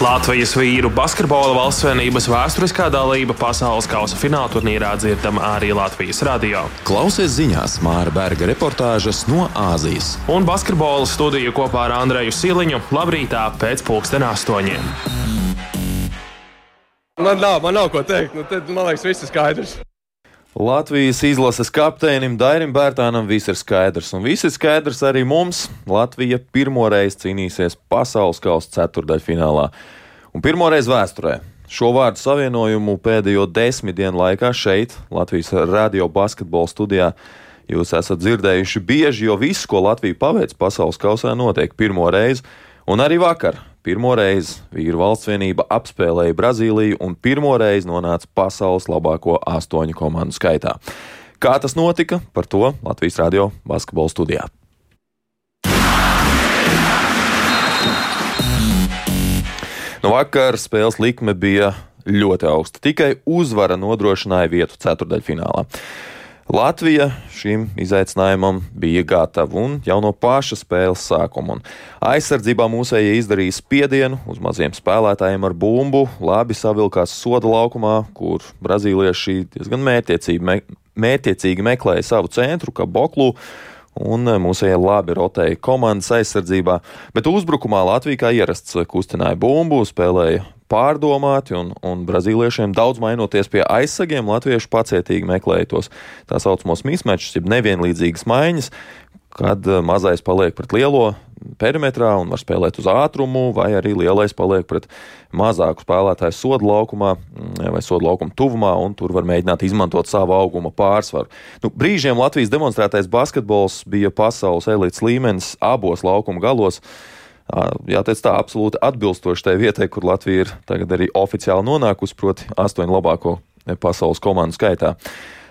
Latvijas vīru basketbola valstsvienības vēsturiskā dalība pasaules kausa fināla turnīrā dzirdama arī Latvijas radio. Klausies ziņās Māra Berga reportāžas no Āzijas. Un basketbola studiju kopā ar Andreju Siliņu labrītā pēc pulksten astoņiem. Man nav, man nav ko teikt. Nu, tad, man liekas, viss ir skaidrs. Latvijas izlases kapteinim Dairim Bērtānam viss ir skaidrs, un viss ir skaidrs arī mums. Latvija pirmoreiz cīnīsies pasaules kausa ceturdaļfinālā. Un pirmoreiz vēsturē šo vārdu savienojumu pēdējo desmit dienu laikā šeit, Latvijas radio basketbola studijā, jūs esat dzirdējuši bieži, jo viss, ko Latvija paveic pasaules kausā, notiek pirmo reizi, un arī vakar Pirmo reizi vīru valsts vienība apspēlēja Brazīliju un pirmo reizi nonāca pasaules labāko astoņu komandu skaitā. Kā tas notika, par to Latvijas radio basketbola studijā. Nu, vakar spēles likme bija ļoti augsta. Tikai uzvara nodrošināja vietu ceturdaļfinālā. Latvija šim izaicinājumam bija gatava un jau no paša spēles sākuma. Aizsardzībā mūsējie izdarīja spiedienu uz maziem spēlētājiem ar bumbu, labi savilkās soda laukumā, kur brazīlieši diezgan mērķiecīgi, me, mērķiecīgi meklēja savu centru, kā Boklu. Un mūsējie labi rotēja komandas aizsardzībā, bet uzbrukumā Latvija kā ierasts kustināja bumbu, spēlēja pārdomāti, un, un brazīliešiem daudz mainoties pie aizsagiem, latvieši pacietīgi meklēja tos tā saucamos mismečus, jeb nevienlīdzīgas maiņas, kad eh, mazais paliek pret lielo perimetrā un var spēlēt uz ātrumu, vai arī lielais paliek pret mazāku spēlētāju sodu laukumā mm, vai sodu laukuma tuvumā, un tur var mēģināt izmantot savu auguma pārsvaru. Nu, brīžiem Latvijas demonstrētais basketbols bija pasaules elites līmenis abos laukuma galos jāteic tā, absolūti atbilstoši tai vietai, kur Latvija ir tagad arī oficiāli nonākusi, proti, astoņu labāko pasaules komandu skaitā.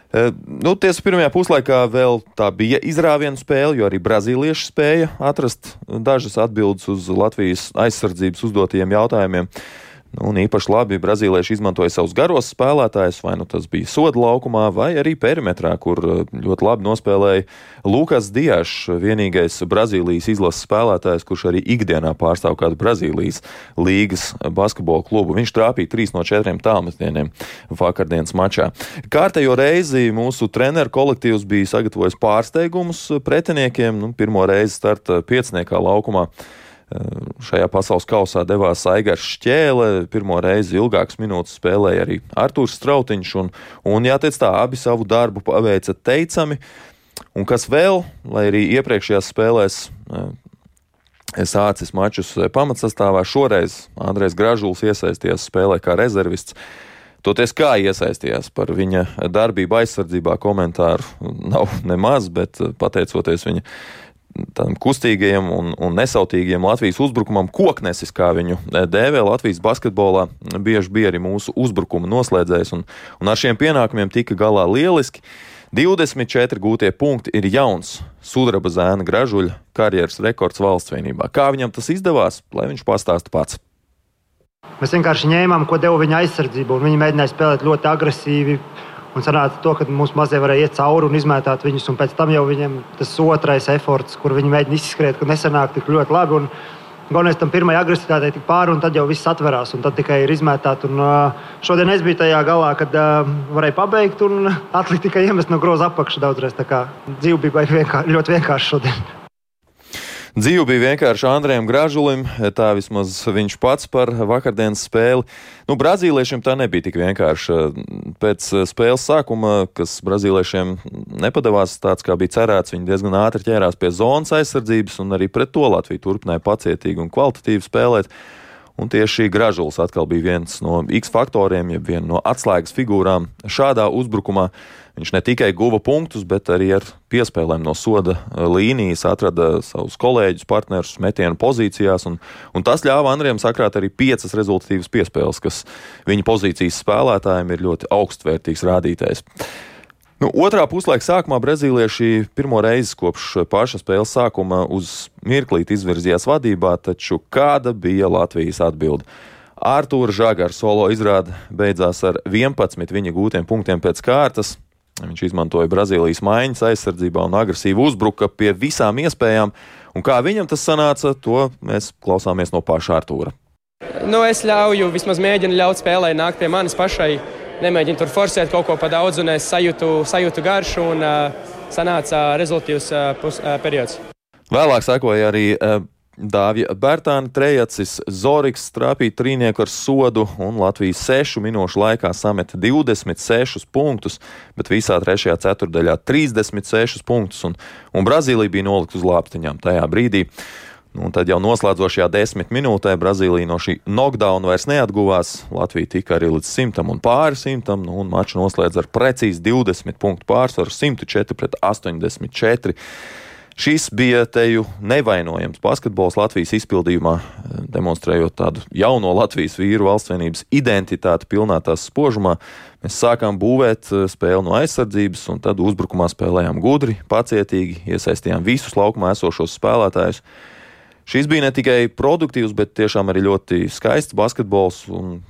Nu, tiesa, pirmajā puslaikā vēl tā bija izrāviena spēle, jo arī brazīlieši spēja atrast dažas atbildes uz Latvijas aizsardzības uzdotajiem jautājumiem. Nu, un īpaši labi brazīlieši izmantoja savus garos spēlētājus, vai nu tas bija soda laukumā, vai arī perimetrā, kur eh, ļoti labi nospēlēja Lukas Diešs, vienīgais Brazīlijas izlases spēlētājs, kurš arī ikdienā pārstāv kādu Brazīlijas līgas basketbola klubu. Viņš trāpīja 3 no 4 tālmetieniem vakardienas mačā. Kārtējo reizi mūsu treneru kolektīvs bija sagatavojis pārsteigumus pretiniekiem. Nu, pirmo reizi starta pieciniekā laukumā. Šajā pasaules kausā devās Aigars Šķēle. Pirmo reizi ilgākas minūtes spēlēja arī Artūrs Strautiņš. Un, un jāteic tā, abi savu darbu paveica teicami. Un kas vēl, lai arī iepriekšējās spēlēs sācis mačus pamatsastāvā, šoreiz Andrēs Gražuls iesaistījās spēlē kā rezervists. Toties kā iesaistījās par viņa darbību aizsardzībā, komentāru nav nemaz, bet pateicoties viņa tādam kustīgajam un, un nesautīgajam Latvijas uzbrukumam, koknesis, kā viņu e, dēvē Latvijas basketbolā, bieži bija arī mūsu uzbrukuma noslēdzējs, un, un ar šiem pienākumiem tika galā lieliski. 24 gūtie punkti ir jauns sudraba zēna gražuļa karjeras rekords valsts vienībā. Kā viņam tas izdevās, lai viņš pastāsta pats. Mēs vienkārši ņēmām, ko deva viņa aizsardzība, un viņi mēģināja spēlēt ļoti agresīvi Un sanāca to, ka mūsu mazie varēja iet cauri un izmētāt viņus, un pēc tam jau viņiem tas otrais efforts, kur viņi mēģina izskriet, ka nesanāk tik ļoti labi. Un, Galvenais tam pirmajai agresivitātei tik pāri, un tad jau viss atverās, un tad tikai ir izmētāts. Šodien es biju tajā galā, kad uh, varēju pabeigt, un atlika tikai iemest no groza apakšas daudzreiz. Tā kā dzīve bija vienkār, ļoti vienkārša šodien. Dzīve bija vienkārši Andrejam Gražulim, tā vismaz viņš pats par vakardienas spēli. Nu, Brazīliešiem tā nebija tik vienkārša. Pēc spēles sākuma, kas Brazīliešiem nepadavās tāds, kā bija cerēts, viņi diezgan ātri ķērās pie zonas aizsardzības, un arī pret to Latviju turpināja pacietīgi un kvalitatīvi spēlēt. Un tieši Gražulis atkal bija viens no X faktoriem, jeb viena no atslēgas figūrām šādā uzbrukumā. Viņš ne tikai guva punktus, bet arī ar piespēlēm no soda līnijas atrada savus kolēģus, partnerus metienu pozīcijās. Un, un tas ļāva Andriem sakrāt arī piecas rezultatīvas piespēles, kas viņa pozīcijas spēlētājiem ir ļoti augstvērtīgs rādītājs. Nu, otrā puslaika sākumā brazīlieši pirmo reizi kopš paša spēles sākuma uz mirklīti izvirzījās vadībā, taču kāda bija Latvijas atbilde? Artūra Žagara solo izrāde beidzās ar 11 viņa gūtiem punktiem pēc kārtas. Viņš izmantoja Brazīlijas maiņas aizsardzībā un agresīvi uzbruka pie visām iespējām. Un kā viņam tas sanāca, to mēs klausāmies no paša Artūra. nu, es ļauju, vismaz mēģinu ļaut spēlē nākt pie manis pašai. Nemēģinu tur forsēt kaut ko pa daudz, un es sajūtu, sajūtu garšu, un uh, sanāca rezultātīvs uh, pus, uh, periods. Vēlāk sekoja arī Dāvija Bērtāna trejacis, Zoriks trāpīja trīnieku ar sodu un Latvijas sešu minūšu laikā sameta 26 punktus, bet visā trešajā ceturdaļā 36 punktus, un, un Brazīlija bija nolikta uz lāpstiņām tajā brīdī. Nu, tad jau noslēdzošajā desmit minūtē Brazīlija no šī knockdown vairs neatguvās. Latvija tika arī līdz simtam un pāri simtam, nu, un maču noslēdz ar precīzi 20 punktu pārsvaru 104 pret 84. Šis bija teju nevainojams basketbols Latvijas izpildījumā, demonstrējot tādu jauno Latvijas vīru valstsvienības identitāti pilnā tās spožumā. Mēs sākām būvēt eh, spēli no aizsardzības, un tad uzbrukumā spēlējām gudri, pacietīgi, iesaistījām visus laukumā esošos spēlētājus. Šis bija ne tikai produktīvs, bet tiešām arī ļoti skaists basketbols, un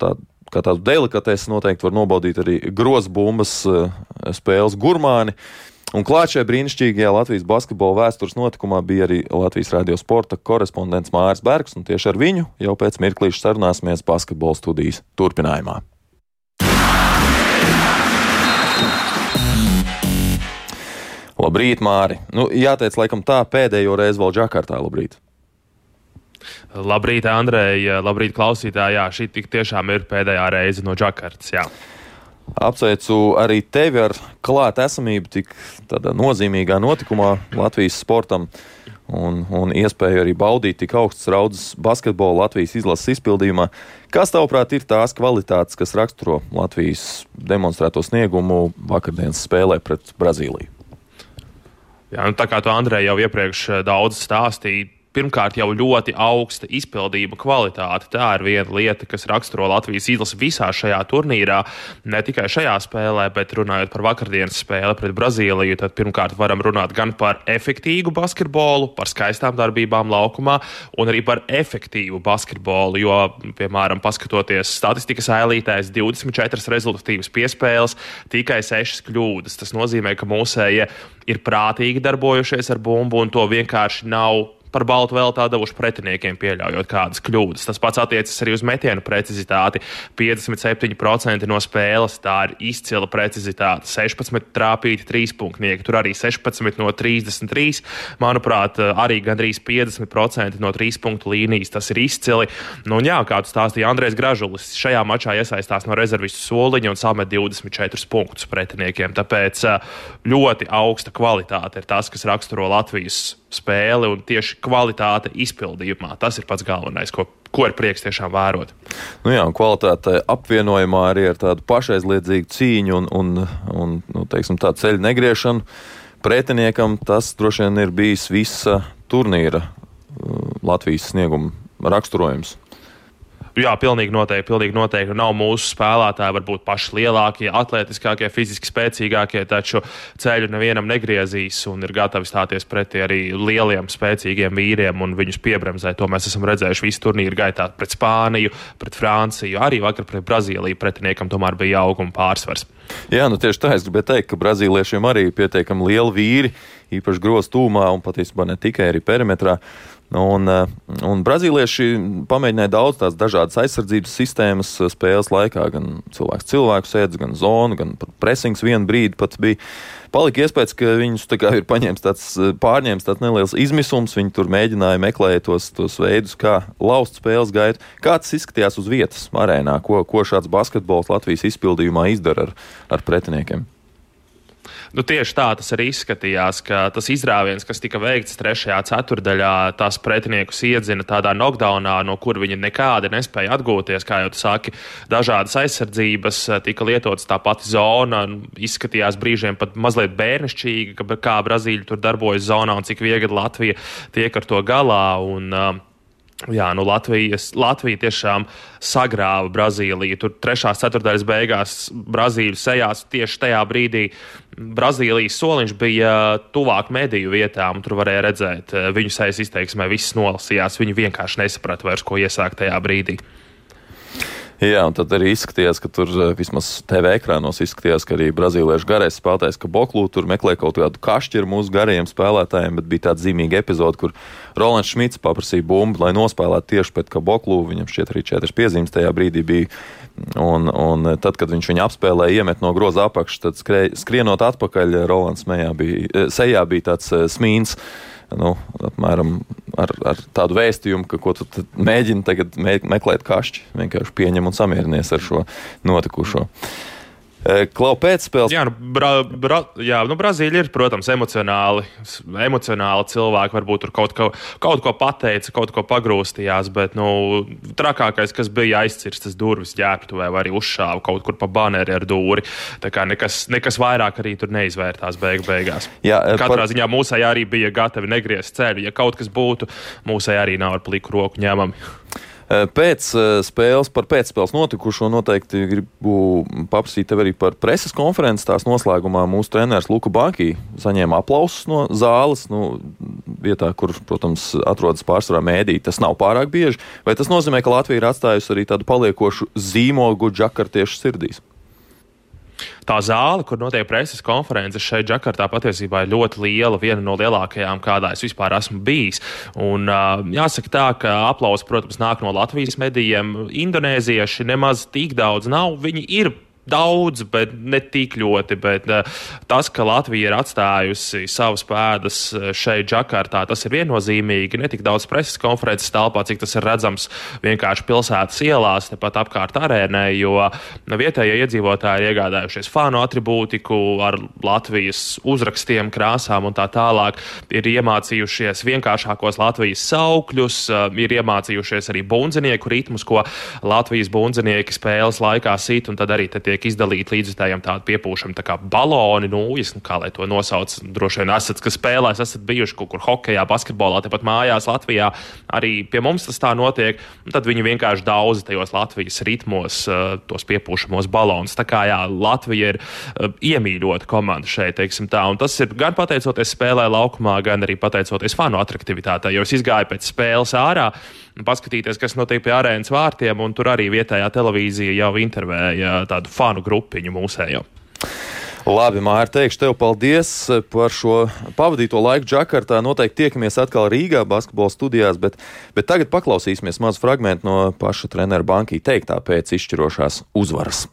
tādu kā tādu delikatesi noteikti var nobaudīt arī grozbumbas eh, spēles gurmāni. Un klāt šajā brīnišķīgajā Latvijas basketbola vēstures notikumā bija arī Latvijas radio sporta korespondents Māris Bergs, un tieši ar viņu jau pēc mirklīša sarunāsimies basketbola studijas turpinājumā. Labrīt, Māri! Nu, jāteic, laikam tā pēdējo reizi vēl Džakartā. Labrīt! Labrīt, Andrej! Labrīt, klausītāji! Jā, šī tik tiešām ir pēdējā reize no Džakartas. Jā. Apsveicu arī tevi ar klātesamību tik nozīmīgā notikumā Latvijas sportam un, un iespēju arī baudīt tik augstas raudzes basketbolu Latvijas izlases izpildījumā. Kas, tavuprāt, ir tās kvalitātes, kas raksturo Latvijas demonstrēto sniegumu vakardienas spēlē pret Brazīliju? Jā, nu, tā kā tu, Andrej, jau iepriekš daudz stāstīji, pirmkārt jau ļoti augsta izpildījuma kvalitāte. Tā ir viena lieta, kas raksturo Latvijas izlasi visā šajā turnīrā. Ne tikai šajā spēlē, bet runājot par vakardienas spēli pret Brazīliju, tad pirmkārt varam runāt gan par efektīvu basketbolu, par skaistām darbībām laukumā, un arī par efektīvu basketbolu. Jo, piemēram, paskatoties statistikas ailītēs, 24 rezultatīvas piespēles, tikai 6 kļūdas. Tas nozīmē, ka mūsējie ir prātīgi darbojušies ar bumbu, un to vienkārši nav par baltu vēl tā devuši pretiniekiem, pieļaujot kādas kļūdas. Tas pats attiecas arī uz metienu precizitāti. 57% no spēles tā ir izcila precizitāte. 16 trāpīti trīspunktnieki, tur arī 16 no 33. Manuprāt, arī gandrīz 50% no trīspunktu līnijas tas ir izcili. Nu, un jā, kā tu stāstīji, Andrēs Gražulis šajā mačā iesaistās no rezervistu soliņa un samet 24 punktus pretiniekiem. Tāpēc ļoti augsta kvalitāte ir tas, kas raksturo Latvijas spēle un tieši kvalitāte izpildījumā. Tas ir pats galvenais, ko, ko ir prieks tiešām vērot. Nu jā, kvalitāte apvienojumā arī ar tādu pašaizliedzīgu cīņu un, un, un nu, teiksim, tā ceļu negriešanu. Pretiniekam tas droši vien ir bijis visa turnīra uh, Latvijas snieguma raksturojums. Jā, pilnīgi noteikti. Pilnīgi noteikti. Nav mūsu spēlētāji, varbūt paši lielākie, atletiskākie, fiziski spēcīgākie, taču ceļu nevienam negriezīs un ir gatavi stāties pretī arī lieliem, spēcīgiem vīriem un viņus piebremzēt. To mēs esam redzējuši visu turnīru gaitā pret Spāniju, pret Franciju, arī vakar pret Brazīliju. Pretiniekam tomēr bija auguma pārsvars. Jā, nu tieši tā es gribēju teikt, ka brazīliešiem arī ir pietiekami lieli vīri, īpaši grozstūmā un patiesībā ne tikai arī perimetrā. Un, eh, un brazīlieši pamēģināja daudz tādas dažādas aizsardzības sistēmas eh, spēles laikā. Gan cilvēks cilvēku sēdz, gan zonu, gan presings vienu brīdi pat bija. Palika iespējas, ka viņus ir paņēmis tāds eh, pārņēmis tāds neliels izmisums. Viņi tur mēģināja meklēt tos, tos veidus, kā lauzt spēles gaitu. Kā tas izskatījās uz vietas arēnā, ko, ko šāds basketbols Latvijas izpildījumā izdara ar, ar pretiniekiem? Nu, tieši tā tas arī izskatījās, ka tas izrāviens, kas tika veikts trešajā ceturdaļā, tās pretiniekus iedzina tādā knockdownā, no kur viņi nekādi nespēja atgūties. Kā jau tu saki, dažādas aizsardzības tika lietotas tā pati zona. Izskatījās brīžiem pat mazliet bērnišķīgi, kā Brazīļi tur darbojas zonā un cik viegli Latvija tiek ar to galā. Un, uh, Jā, nu Latvijas, Latvija tiešām sagrāva Brazīliju. Tur trešās ceturtdaļas beigās Brazīlija sejās tieši tajā brīdī. Brazīlijas soliņš bija tuvāk mediju vietām, tur varēja redzēt eh, viņu sejas izteiksmē, viss nolasījās. Viņi vienkārši nesaprata vairs, ko iesākt tajā brīdī. Jā, un tad arī izskatījās, ka tur eh, vismaz TV ekrānos izskatījās, ka arī brazīliešu garais spēlētājs Kaboklu tur meklē kaut kādu kašķiru mūsu garajiem spēlētājiem, bet bija tāda zīmīga epizode, kur Rolands Šmits paprasīja bumbu, lai nospēlētu tieši pret Kaboklu. Viņam šķiet arī četras piezīmes tajā brīdī bija. Un, un tad, kad viņš viņu apspēlēja, iemet no groza apakšas, tad skrē, skrienot atpakaļ, Rolands bija, eh, sejā bija tāds eh, smīns nu, apmēram ar, ar tādu vēstījumu, ka ko tu mēģini tagad me meklēt kašķi. Vienkārši pieņem un samierinies ar šo notikušo. Mm. Klau pēcspēles. Jā, nu, bra, bra, jā, nu, Brazīlija ir, protams, emocionāli, emocionāli cilvēki. Varbūt tur kaut ko, kaut ko pateica, kaut ko pagrūstījās, bet nu, trakākais, kas bija aizcirstas durvis ģērbtuvē vai arī uzšāva kaut kur pa baneri ar dūri. Tā kā nekas, nekas vairāk arī tur neizvērtās beig beigās. Jā, Katrā par... ziņā mūsai arī bija gatavi negriezt ceļu. Ja kaut kas būtu, mūsai arī nav ar pliku roku ņemami. Eh, pēc eh, spēles, par pēcspēles notikušo noteikti gribu paprasīt tev arī par preses konferences. Tās noslēgumā mūsu treneris Luka Bakī saņēma aplausus no zāles, nu, vietā, kur, protams, atrodas pārsvarā mēdī. Tas nav pārāk bieži. Vai tas nozīmē, ka Latvija ir atstājusi arī tādu paliekošu zīmogu džakartiešu sirdīs? Tā zāle, kur notiek preses konferences šeit, Džakartā, patiesībā ir ļoti liela, viena no lielākajām, kādā es vispār esmu bijis. Un, jāsaka tā, ka aplausi, protams, nāk no Latvijas medijiem. Indonēzieši nemaz tik daudz nav. Viņi ir daudz, bet ne tik ļoti. Bet, uh, tas, ka Latvija ir atstājusi savas pēdas eh, šeit, Džakartā, tas ir viennozīmīgi. Ne tik daudz preses konferences telpā, cik tas ir redzams vienkārši pilsētas ielās, tepat apkārt arēnai, jo vietējie iedzīvotāji ir iegādājušies fanu atribūtiku ar Latvijas uzrakstiem, krāsām un tā tālāk. Ir iemācījušies vienkāršākos Latvijas saukļus, uh, ir iemācījušies arī bundzinieku ritmus, ko Latvijas bundzinieki spēles laikā sit, un tad arī te tiek izdalīti līdzjutējiem tādi piepūšami tā kā baloni, nūjas, nu, kā lai to nosauc. Droši vien esat, kas spēlēs, esat bijuši kaut kur hokeja, basketbolā, tepat mājās Latvijā. Arī pie mums tas tā notiek. Tad viņi vienkārši daudz tajos Latvijas ritmos, uh, tos piepūšamos balonus. Tā kā jā, Latvija ir uh, iemīļota komanda šeit, teiksim tā. Un tas ir gan pateicoties spēlē laukumā, gan arī pateicoties fanu attraktivitātei. Jo es izgāju pēc spēles ārā, paskatīties, kas notiek pie arēnas vārtiem, un tur arī vietējā televīzija jau intervēja tādu fanu grupiņu mūsējo. Labi, Mārtiņ, teikšu tev paldies par šo pavadīto laiku Džakartā. Noteikti tiekamies atkal Rīgā, basketbola studijās, bet, bet tagad paklausīsimies mazu fragment no paša treneru bankī teiktā pēc izšķirošās uzvaras.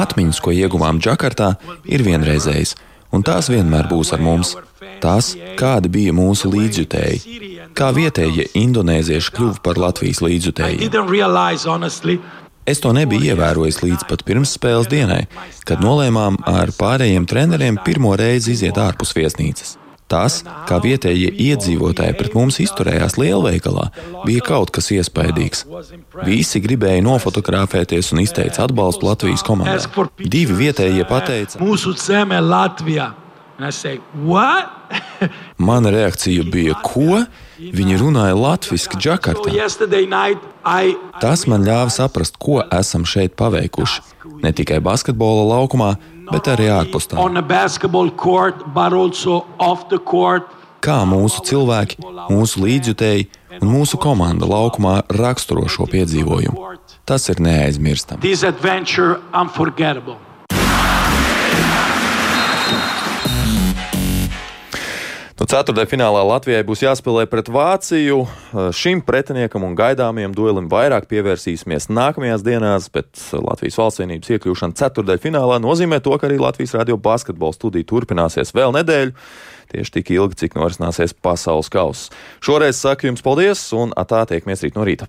Atmiņas, ko ieguvām Džakartā, ir vienreizējas, un tās vienmēr būs ar mums. Tās, kādi bija mūsu līdzjutēji, kā vietējie indonēzieši kļuva par Latvijas līdzjutēju. Es to nebiju ievērojis līdz pat pirmsspēles dienai, kad nolēmām ar pārējiem treneriem pirmo reizi iziet ārpus viesnīcas. Tas, kā vietējie iedzīvotāji pret mums izturējās lielveikalā, bija kaut kas iespaidīgs. Visi gribēja nofotografēties un izteica atbalstu Latvijas komandai. Divi vietējie pateica: Mūsu zeme Latvijā! Mana reakcija bija, ko? Viņi runāja latviešu Džakartā. Tas man ļāva saprast, ko esam šeit paveikuši. Ne tikai basketbola laukumā, bet arī ārpus tā. Kā mūsu cilvēki, mūsu līdzjutēji un mūsu komanda laukumā raksturo šo piedzīvojumu. Tas ir neaizmirstami. Ceturtajā finālā Latvijai būs jāspēlē pret Vāciju. Šim pretiniekam un gaidāmajam duelim vairāk pievērsīsimies nākamajās dienās, bet Latvijas valsts vienības iekļūšana ceturtajā finālā nozīmē to, ka arī Latvijas radio basketbola studija turpināsies vēl nedēļu. Tieši tik ilgi, cik norisināsies pasaules kausa. Šoreiz saku jums paldies, un tā tiekamies rīt no rīta.